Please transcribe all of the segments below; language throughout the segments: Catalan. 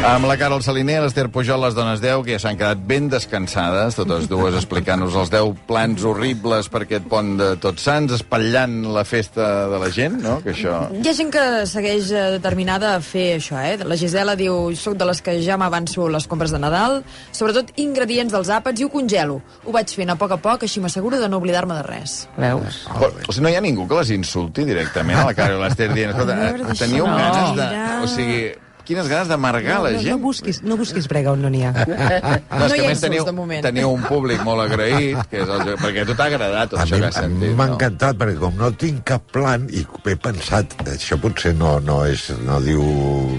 Amb la cara al Saliner, l'Ester Pujol, les dones 10, que ja s'han quedat ben descansades, totes dues explicant-nos els 10 plans horribles per aquest pont de Tots Sants, espatllant la festa de la gent, no? Que això... Hi ha gent que segueix eh, determinada a fer això, eh? La Gisela diu, soc de les que ja m'avanço les compres de Nadal, sobretot ingredients dels àpats i ho congelo. Ho vaig fent a poc a poc, així m'asseguro de no oblidar-me de res. Veus? Però, o sigui, no hi ha ningú que les insulti directament a la cara de l'Ester dient, escolta, teníeu deixa- ganes de... Mira. O sigui, quines ganes d'amargar no, la no, gent. no busquis, no busquis brega on no n'hi ha. No, No hi ha teniu, de moment. teniu un públic molt agraït, que és el, perquè a tu t'ha agradat tot A això mi que has sentit. m'ha no? encantat, perquè com no tinc cap plan, i he pensat, això potser no, no, és, no diu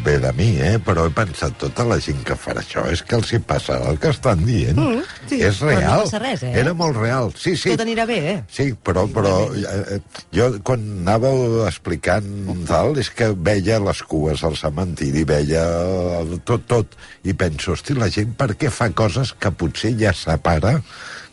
bé de mi, eh? però he pensat, tota la gent que farà això és que els hi passarà el que estan dient. Mm, sí, és no real. passa res, eh? Era molt real. Sí, sí. Tot anirà bé, eh? Sí, però, però eh, jo quan anàveu explicant tal, és que veia les cues al cementiri, veia eh, tot, tot, i penso, hosti, la gent per què fa coses que potser ja separa,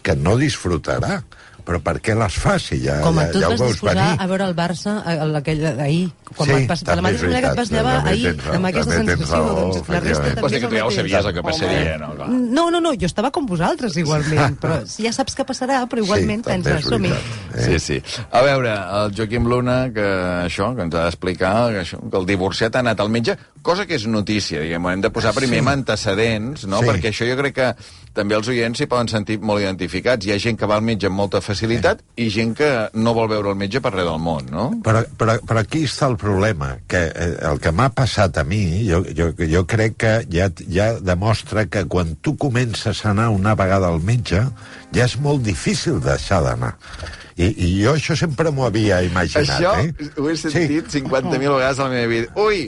que no disfrutarà? Però per què les fa si ja, Com ja, tu ja ho veus venir? a veure el Barça aquell ahir, quan Sí, vas pas, de la mateixa manera que et vas llevar ahir, raó, amb aquesta sensació, raó, doncs la resta també és que tu ja ho sabies el que passaria, no? No, no, no, jo estava com vosaltres igualment, però ja saps què passarà, però igualment sí, penses, som-hi. veritat. Sí, sí. A veure, el Joaquim Luna, que això, que ens ha d'explicar, que, això, que el divorciat ha anat al metge, cosa que és notícia, diguem, hem de posar primer amb antecedents, no? Sí. Perquè això jo crec que també els oients s'hi poden sentir molt identificats. Hi ha gent que va al metge amb molta facilitat i gent que no vol veure el metge per res del món, no? Però, però, però aquí està el problema, que eh, el que m'ha passat a mi, jo, jo, jo crec que ja, ja demostra que quan tu comences a anar una vegada al metge, ja és molt difícil deixar d'anar. I, I jo això sempre m'ho havia imaginat, Això eh? ho he sentit sí. 50.000 vegades a la meva vida. Ui,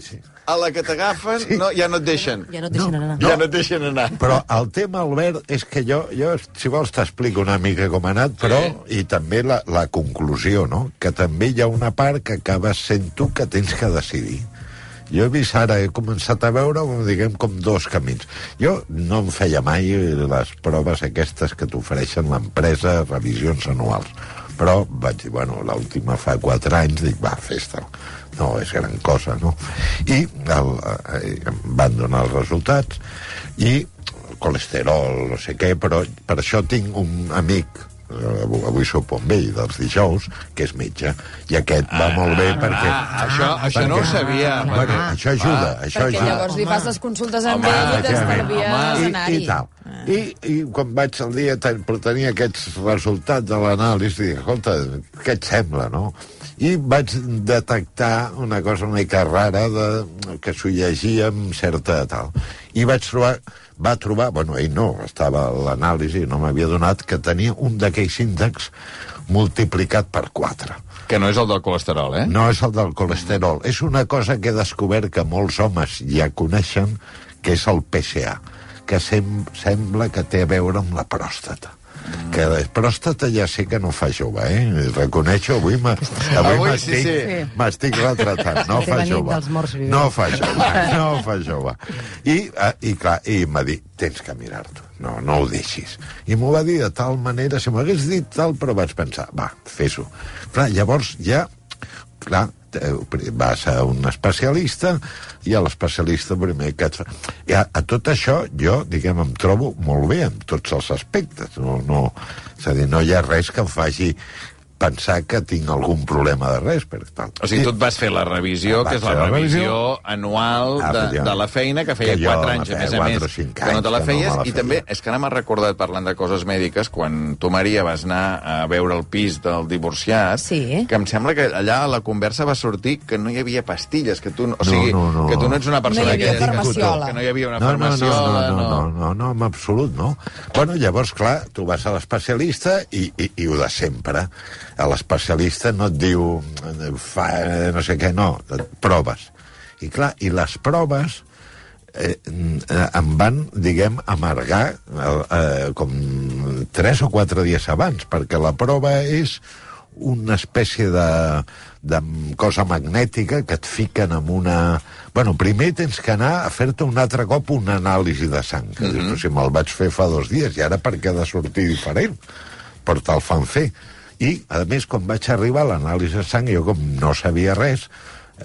a la que t'agafen Sí. no, ja no et deixen. Ja no et deixen anar. Ja no et deixen anar. Però el tema, Albert, és que jo, jo si vols t'explico una mica com ha anat, però, i també la, la conclusió, no? Que també hi ha una part que acabes sent tu que tens que decidir. Jo he vist ara, he començat a veure, diguem, com dos camins. Jo no em feia mai les proves aquestes que t'ofereixen l'empresa, revisions anuals. Però vaig dir, bueno, l'última fa quatre anys, dic, va, fes-te'l. No és gran cosa, no? I el, eh, em van donar els resultats i colesterol, no sé què, però per això tinc un amic eh, avui, avui sopo amb ell, dels dijous, que és metge, i aquest va molt bé perquè... Ah, això, això no ho sabia. Bueno, això ajuda, això Perquè ajuda. llavors li fas les consultes amb ell i t'estalvies I, i tal. I, I quan vaig al dia ten, per tenir aquests resultats de l'anàlisi, dic, escolta, què et sembla, no? I vaig detectar una cosa una mica rara de, que s'ho llegia amb certa tal. I vaig trobar, va trobar, bueno, ell no, estava l'anàlisi, no m'havia donat, que tenia un d'aquells índexs multiplicat per 4. Que no és el del colesterol, eh? No és el del colesterol. És una cosa que he descobert que molts homes ja coneixen, que és el PSA, que sem sembla que té a veure amb la pròstata. Que la pròstata ja sé que no fa jove, eh? Reconeixo, avui m'ha- avui Avui m'estic sí, sí. retratant. No fa jove. No fa jove, no fa jove. I, eh, i clar, i m'ha dit, tens que mirar-t'ho. No, no ho deixis. I m'ho va dir de tal manera, si m'hagués dit tal, però vaig pensar, va, fes-ho. Clar, llavors ja, clar, eh, vas a un especialista i a l'especialista primer que et fa... I a, a tot això jo, diguem, em trobo molt bé en tots els aspectes. No, no, és a dir, no hi ha res que em faci pensar que tinc algun problema de res. Per tal. O sigui, tu et vas fer la revisió, que és la revisió revisió. anual de, de la feina, que feia Que jo 4 me anys, a més a més, que no te la que no feies, me la i també, és que ara m'ha recordat, parlant de coses mèdiques, quan tu, Maria, vas anar a veure el pis del divorciat, Sí. que em sembla que allà a la conversa va sortir que no hi havia pastilles, que tu, o sigui, no, no. que tu no ets una persona No hi havia que, que no hi havia una no, no, no, farmaciola, no, no, no, no, no, en absolut no. Bueno, llavors, clar, tu vas a l'especialista i, i, i ho de sempre. A l'especialista no et diu fa no sé què, no, proves. I clar, i les proves eh, em van, diguem, amargar eh, com tres o quatre dies abans, perquè la prova és una espècie de, de cosa magnètica que et fiquen amb una... Bueno, primer tens que anar a fer-te un altre cop una anàlisi de sang. Dius, "Però si me'l vaig fer fa dos dies i ara per què ha de sortir diferent? Però te'l fan fer. I, a més, quan vaig arribar a l'anàlisi de sang, jo com no sabia res,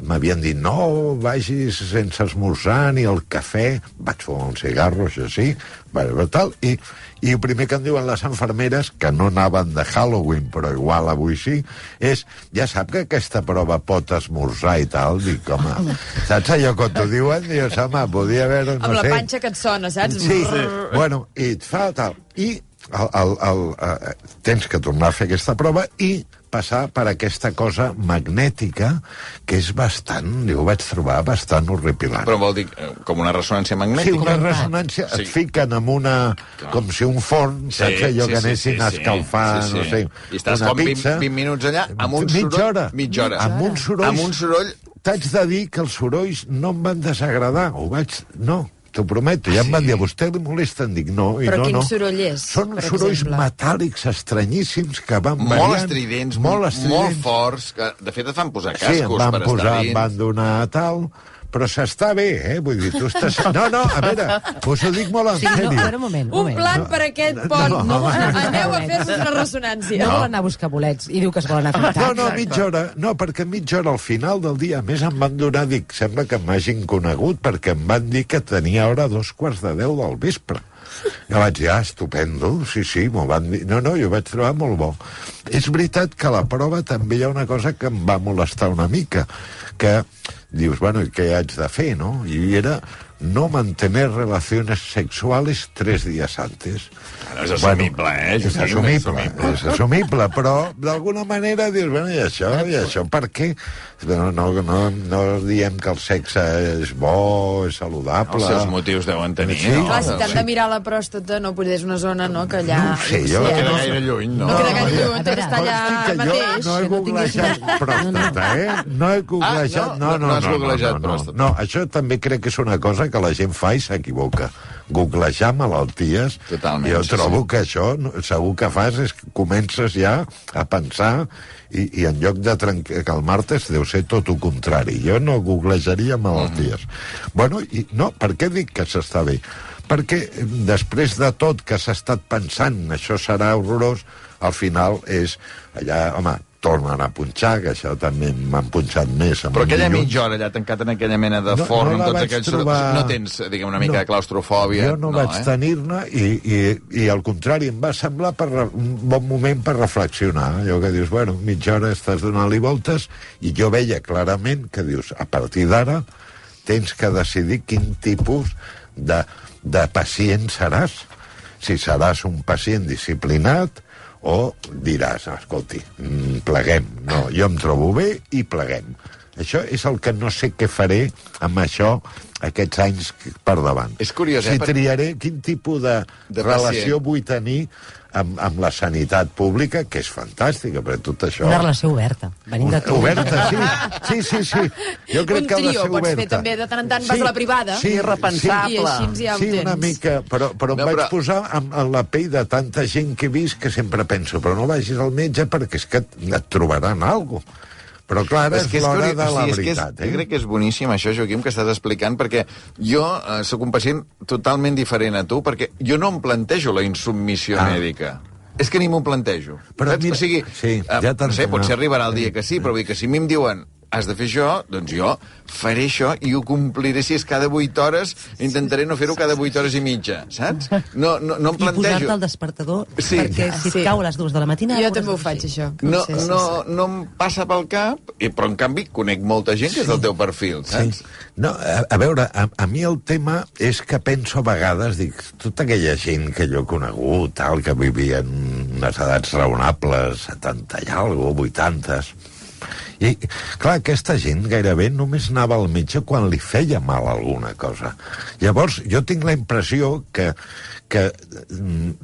m'havien dit, no vagis sense esmorzar ni el cafè. Vaig fumar un cigarro, això sí, tal, i, i el primer que em diuen les enfermeres, que no anaven de Halloween, però igual avui sí, és, ja sap que aquesta prova pot esmorzar i tal? Dic, home, saps allò que t'ho diuen? Dius, home, podia haver, no Amb la sé... panxa que et sona, saps? Sí, bueno, i et fa tal. I el, el, el, eh, tens que tornar a fer aquesta prova i passar per aquesta cosa magnètica que és bastant, jo ho vaig trobar bastant horripilant. Però vol dir eh, com una ressonància Sí, magnètica? una ressonància, Sí. et fiquen amb una... com si un forn, Sí, saps allò sí, que sí, anessin sí, a sí. escalfar, Sí, sí. no sé, I estàs una com 20 pizza... 20 minuts allà, amb un mitja soroll- hora. mitja hora. Amb un soroll... Amb un soroll... T'haig de dir que els sorolls no em van desagradar. Ho vaig... No, t'ho prometo. Ja em van dir, a vostè li molesta? Em dic, no, i Però no, quin no. soroll és, Són per sorolls exemple? metàl·lics estranyíssims que van Molt variant. estridents, molt, estridents. molt forts, que de fet et fan posar Sí, cascos van per posar, estar em dins. van donar tal, però s'està bé, eh? Vull dir, tu estàs... No, no, a veure, us ho dic molt en Sí, no, a veure, un moment, un Un moment. plan per aquest pont. no, no. Aneu a fer-vos una ressonància. No vol anar a buscar bolets i diu que es vol anar a fer No, no, mitja hora. No, perquè mitja hora al final del dia. A més, em van donar, dic, sembla que m'hagin conegut, perquè em van dir que tenia hora dos quarts de deu del vespre. Jo vaig dir, ah, estupendo, sí, sí, m'ho van dir. No, no, jo vaig trobar molt bo. És veritat que a la prova també hi ha una cosa que em va molestar una mica, que dius, bueno, i què haig de fer, no? I era no mantener relaciones sexuales tres días antes. Bueno, és assumible, eh, És Joaquim, és assumible, assumible. és assumible, però d'alguna manera dius, bueno, i això, i això per què? No, no, no, no diem que el sexe és bo, és saludable... Els seus motius deuen tenir, Sí, no? Clar, si t'han de mirar la pròstata, no, potser és una zona, no?, que allà... No ho sé, jo- No eh, queda no- gaire lluny, no? No queda gaire No, lluny, a tot està allà que jo mateix. no he no googlejat tinguis- pròstata, eh? No he googlejat... Ah, no? no, no, No has no, no, googlejat no, no, no, això també crec que és una cosa que la gent fa i s'equivoca. Googlejar malalties... Totalment, Jo trobo sí. que això segur que fas és que comences ja a pensar i, i en lloc de calmar-te deu ser tot el contrari. Jo no googlejaria malalties. Bueno, i no, per què dic que s'està bé? Perquè eh, després de tot que s'ha estat pensant això serà horrorós, al final és allà, home, tornen a punxar, que això també m'han punxat més. Però el aquella dilluns. mitja hora allà tancat en aquella mena de No- forn, no tots aquells... trobar- No tens, diguem, una mica No. de claustrofòbia? Jo no, no vaig eh? tenir-ne i, i, i al contrari, em va semblar per, un bon moment per reflexionar. Allò que dius, bueno, mitja hora estàs donant-li voltes i jo veia clarament que dius, a partir d'ara tens que decidir quin tipus de, de pacient seràs. Si seràs un pacient disciplinat o diràs, escolti, mm, pleguem. No, jo em trobo bé i pleguem. Això és el que no sé què faré amb això aquests anys per davant. És curiós, eh, Si triaré quin tipus de, De relació pacient. vull tenir amb, amb la sanitat pública, que és fantàstica, però tot això... Una relació oberta. Venim de tu. Oberta, sí. Sí, sí, sí. Jo crec Un que ha de trio ser pots fer oberta. també, de tant en tant vas a la privada. Sí, Irrepensable. I així ja ho Sí, una mica, però, però em No, vaig però- posar en, en la pell de tanta gent que he vist que sempre penso, però no vagis al metge perquè és que et, et trobaran alguna cosa. Però clar, és, és l'hora de la sigui, és que és, veritat. Jo crec que és boníssim això, Joaquim, que estàs explicant, perquè jo eh, sóc un pacient totalment diferent a tu, perquè jo no em plantejo la insubmissió Ah. mèdica. És que ni m'ho plantejo. Però Saps? mira- o sigui, sí, eh, ja t'entenc. no sé, potser arribarà el dia que sí, però vull dir que si a mi em diuen has de fer això, doncs jo faré això i ho compliré si és cada 8 hores, intentaré no fer-ho cada 8 hores i mitja, saps? No, no, no em I posar-te plantejo... el despertador Sí. perquè si Sí. et cau a les dues de la matina... Jo també ho faig, això. No, Sí, sí, no, no em passa pel cap, i, però en canvi conec molta gent que és del teu perfil, saps? Sí. No, a, a veure, a, a mi el tema és que penso a vegades, dic, tota aquella gent que jo he conegut, tal, que vivien unes edats raonables, 70 i alguna 80, i, clar, aquesta gent gairebé només anava al metge quan li feia mal alguna cosa. Llavors, jo tinc la impressió que, que mm,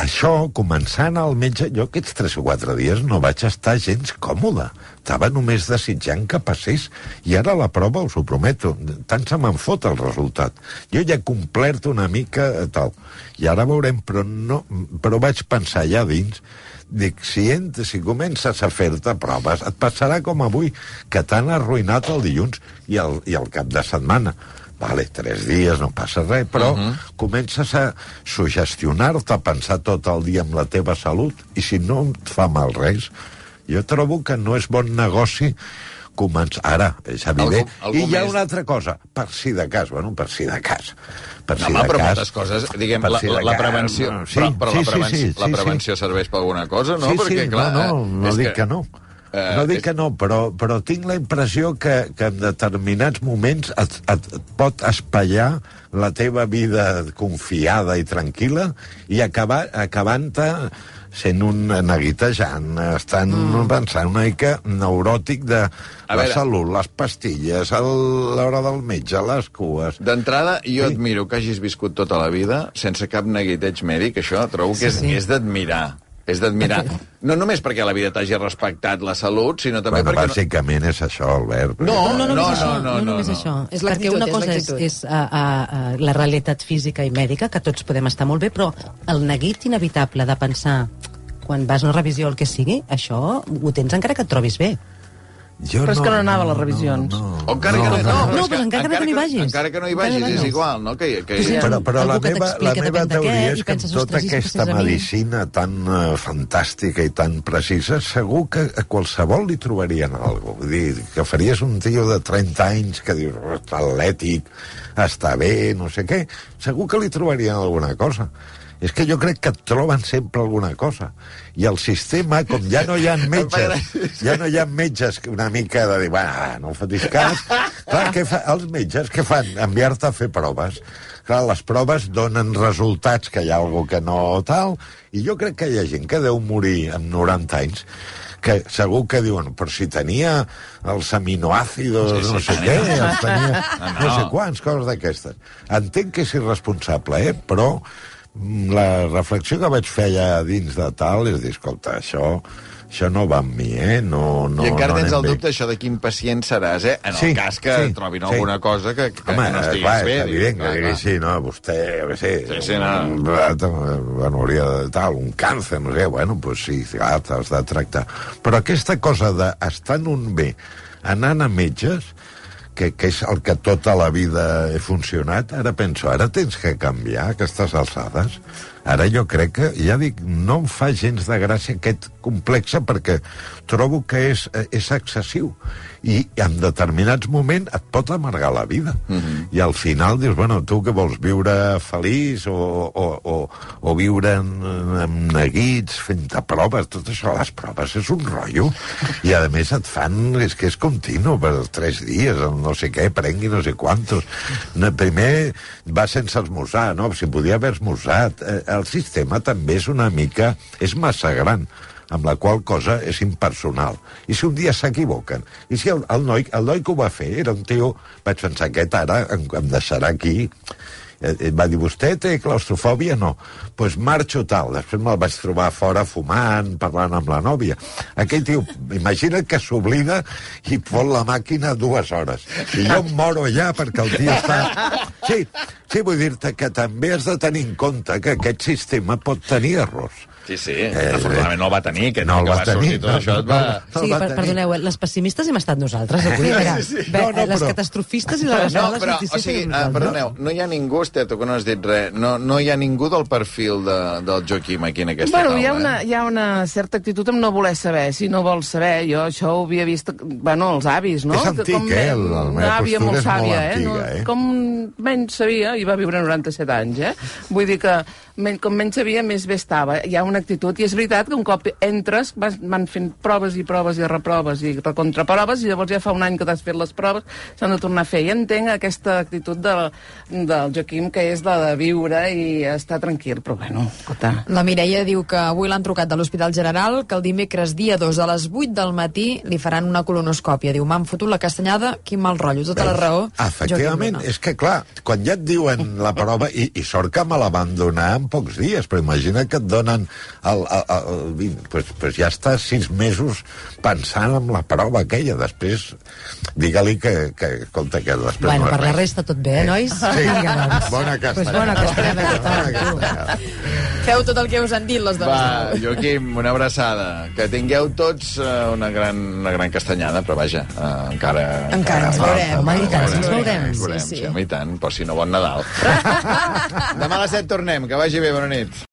això, començant al metge, jo aquests 3 o 4 dies no vaig estar gens còmode. Estava només desitjant que passés. I ara la prova, us ho prometo, tant se me'n fot el resultat. Jo ja he complert una mica eh, tal. I ara veurem, però, no, però vaig pensar allà dins dic, si, ent, si comences a fer-te proves, et passarà com avui, que t'han arruïnat el dilluns i el, i el cap de setmana. Vale, tres dies, no passa res, però uh -huh. comences a sugestionar-te, a pensar tot el dia en la teva salut, i si no et fa mal res, jo trobo que no és bon negoci començar... Ara, és evident. Algú- algú I hi ha més? una altra cosa, per si de cas, bueno, per si de cas. Per No, si home, de però cas, moltes coses, diguem, per la, si la, la cas, prevenció... no, sí, però, però sí, la, sí, prevenció, sí, la sí, prevenció serveix per alguna cosa, no? Sí, Perquè, sí, clar, no, no, no és dic que, no. eh, no dic que no, però, però tinc la impressió que, que en determinats moments et, et, et pot espaiar la teva vida confiada i tranquil·la i acabar, acabant-te sent un neguitejant, estant mm. pensant una mica neuròtic de A la veure. salut, les pastilles, l'hora del metge, les cues... D'entrada, jo Sí. admiro que hagis viscut tota la vida sense cap neguiteig mèdic, això trobo que és, Sí, sí. és d'admirar. És d'admirar. No només perquè la vida t'hagi respectat la salut, sinó també Bueno, perquè... bàsicament és això, Albert. No, No, no, no, això, no, no, no, només no. això. És Perquè una és cosa és, l'actitud. és uh, uh, uh, la realitat física i mèdica, que tots podem estar molt bé, però el neguit inevitable de pensar quan vas a una revisió o el que sigui, això ho tens encara que et trobis bé. Jo Però és que no anava a les revisions. O encara que no, no, No, és però encara que no hi vagis. Encara que no hi Encara vagis, no. és igual, no? Que, que, sents Però, però la meva, la meva teoria és que penses, tota "Ostres, i si aquesta passés a mi?" medicina tan uh, fantàstica i tan precisa, segur que a qualsevol li trobarien alguna cosa. Vull dir, que faries un tio de 30 anys que dius, "Oh, està atlètic, està bé, no sé què, segur que li trobarien alguna cosa. És que jo crec que et troben sempre alguna cosa. I el sistema, com ja no hi ha metges, ja no hi ha metges que una mica de dir, va, no em fotis cas. Clar, què fa? Els metges què fan? Enviar-te a fer proves. Clar, les proves donen resultats que hi ha algú que no tal, i jo crec que hi ha gent que deu morir amb 90 anys que segur que diuen, però si tenia els aminoàcidos, Sí, sí, no sé tenia. què, els tenia No, no no. sé quants, coses d'aquestes. Entenc que és irresponsable, eh? però la reflexió que vaig fer allà dins de tal és dir, escolta, això, això no va amb mi, eh? No, no, I encara no tens el bé. dubte, això de quin pacient seràs, eh? En Sí, el cas que sí, trobin sí. alguna cosa que, que, Home, que no estiguis clar, bé. és evident clar, que digui, sí, no, vostè, jo què sé, Sí, sí, no. un, bueno, hauria de tal, un càncer, no sé, bueno, pues sí, clar, t'has de tractar. Però aquesta cosa d'estar en un bé, anant a metges, que, que és el que tota la vida he funcionat, ara penso, ara tens que canviar aquestes alçades. Ara jo crec que, ja dic, no em fa gens de gràcia aquest complexe perquè trobo que és, eh, és excessiu i en determinats moments et pot amargar la vida. Mm -hmm. I al final dius, bueno, tu que vols viure feliç o, o, o, o viure en, en neguits, fent-te proves, tot això, les proves és un rotllo. I a més et fan, és que és continu, per tres dies, no sé què, prengui no sé quantos. No, primer va sense esmorzar, no? Si podia haver esmorzat. Eh, el sistema també és una mica... és massa gran amb la qual cosa és impersonal. I si un dia s'equivoquen? I si el, el, noi, el noi que ho va fer era un tio... Vaig pensar, aquest ara em, em deixarà aquí... Eh, eh, va dir, vostè té claustrofòbia? No. Doncs pues marxo tal. Després me'l vaig trobar fora fumant, parlant amb la nòvia. Aquell tio, imagina't que s'oblida i fot la màquina dues hores. I jo em moro allà perquè el tio està... Sí, sí vull dir-te que també has de tenir en compte que aquest sistema pot tenir errors. Sí, sí. Eh, Afortunadament no el va tenir, que, no el que va va sortir tenir, tot no, això. no, va... no. Sí, va per, perdoneu, eh, les pessimistes hem estat nosaltres avui. A veure, Sí, sí. No, no, les però- catastrofistes i les, No, les però, o sigui, uh, perdoneu, no hi ha ningú, Esther, tu que no has dit res, no, no hi ha ningú del perfil de, del Joaquim aquí en aquesta Bueno, taula. hi ha, una, eh? hi ha una certa actitud amb no voler saber. Si no vols saber, jo això ho havia vist, bueno, els avis, no? És antic, com eh? La meva Una àvia postura molt és molt sàvia, eh? antiga, eh? Com menys sabia, i va viure 97 anys, eh? Vull dir que men, com menys sabia, més bé estava. Hi ha una actitud, i és veritat que un cop entres vas, van fent proves i proves i reproves i recontraproves, i llavors ja fa un any que t'has fet les proves, s'han de tornar a fer. I entenc aquesta actitud del, del Joaquim, que és la de viure i estar tranquil, però bueno, escolta... La Mireia diu que avui l'han trucat de l'Hospital General, que el dimecres dia 2 a les 8 del matí li faran una colonoscòpia. Diu, m'han fotut la castanyada, quin mal rotllo. Tota la raó. Efectivament, és que clar, quan ja et diuen la prova, i, i sort que me la van donar en pocs dies, però imagina que et donen el, el, el, el pues, pues ja està sis mesos pensant en la prova aquella, després digue-li que, que, escolta, que després Bueno, no per la res. resta tot bé, eh, nois? Sí, Vinga, doncs. bona Pues castanyada. bona castanyada. Bona castanyada. Feu tot el que us han dit les dones. Va, Joaquim, una abraçada. Que tingueu tots uh, una, gran, una gran castanyada, però vaja, uh, encara... Encara ens va, veurem. Home, i tant, ens veurem. Ens veurem, Sí, sí, sí. home, i tant, però si no, bon Nadal. Demà a les 7 tornem, que vagi bé, bona nit.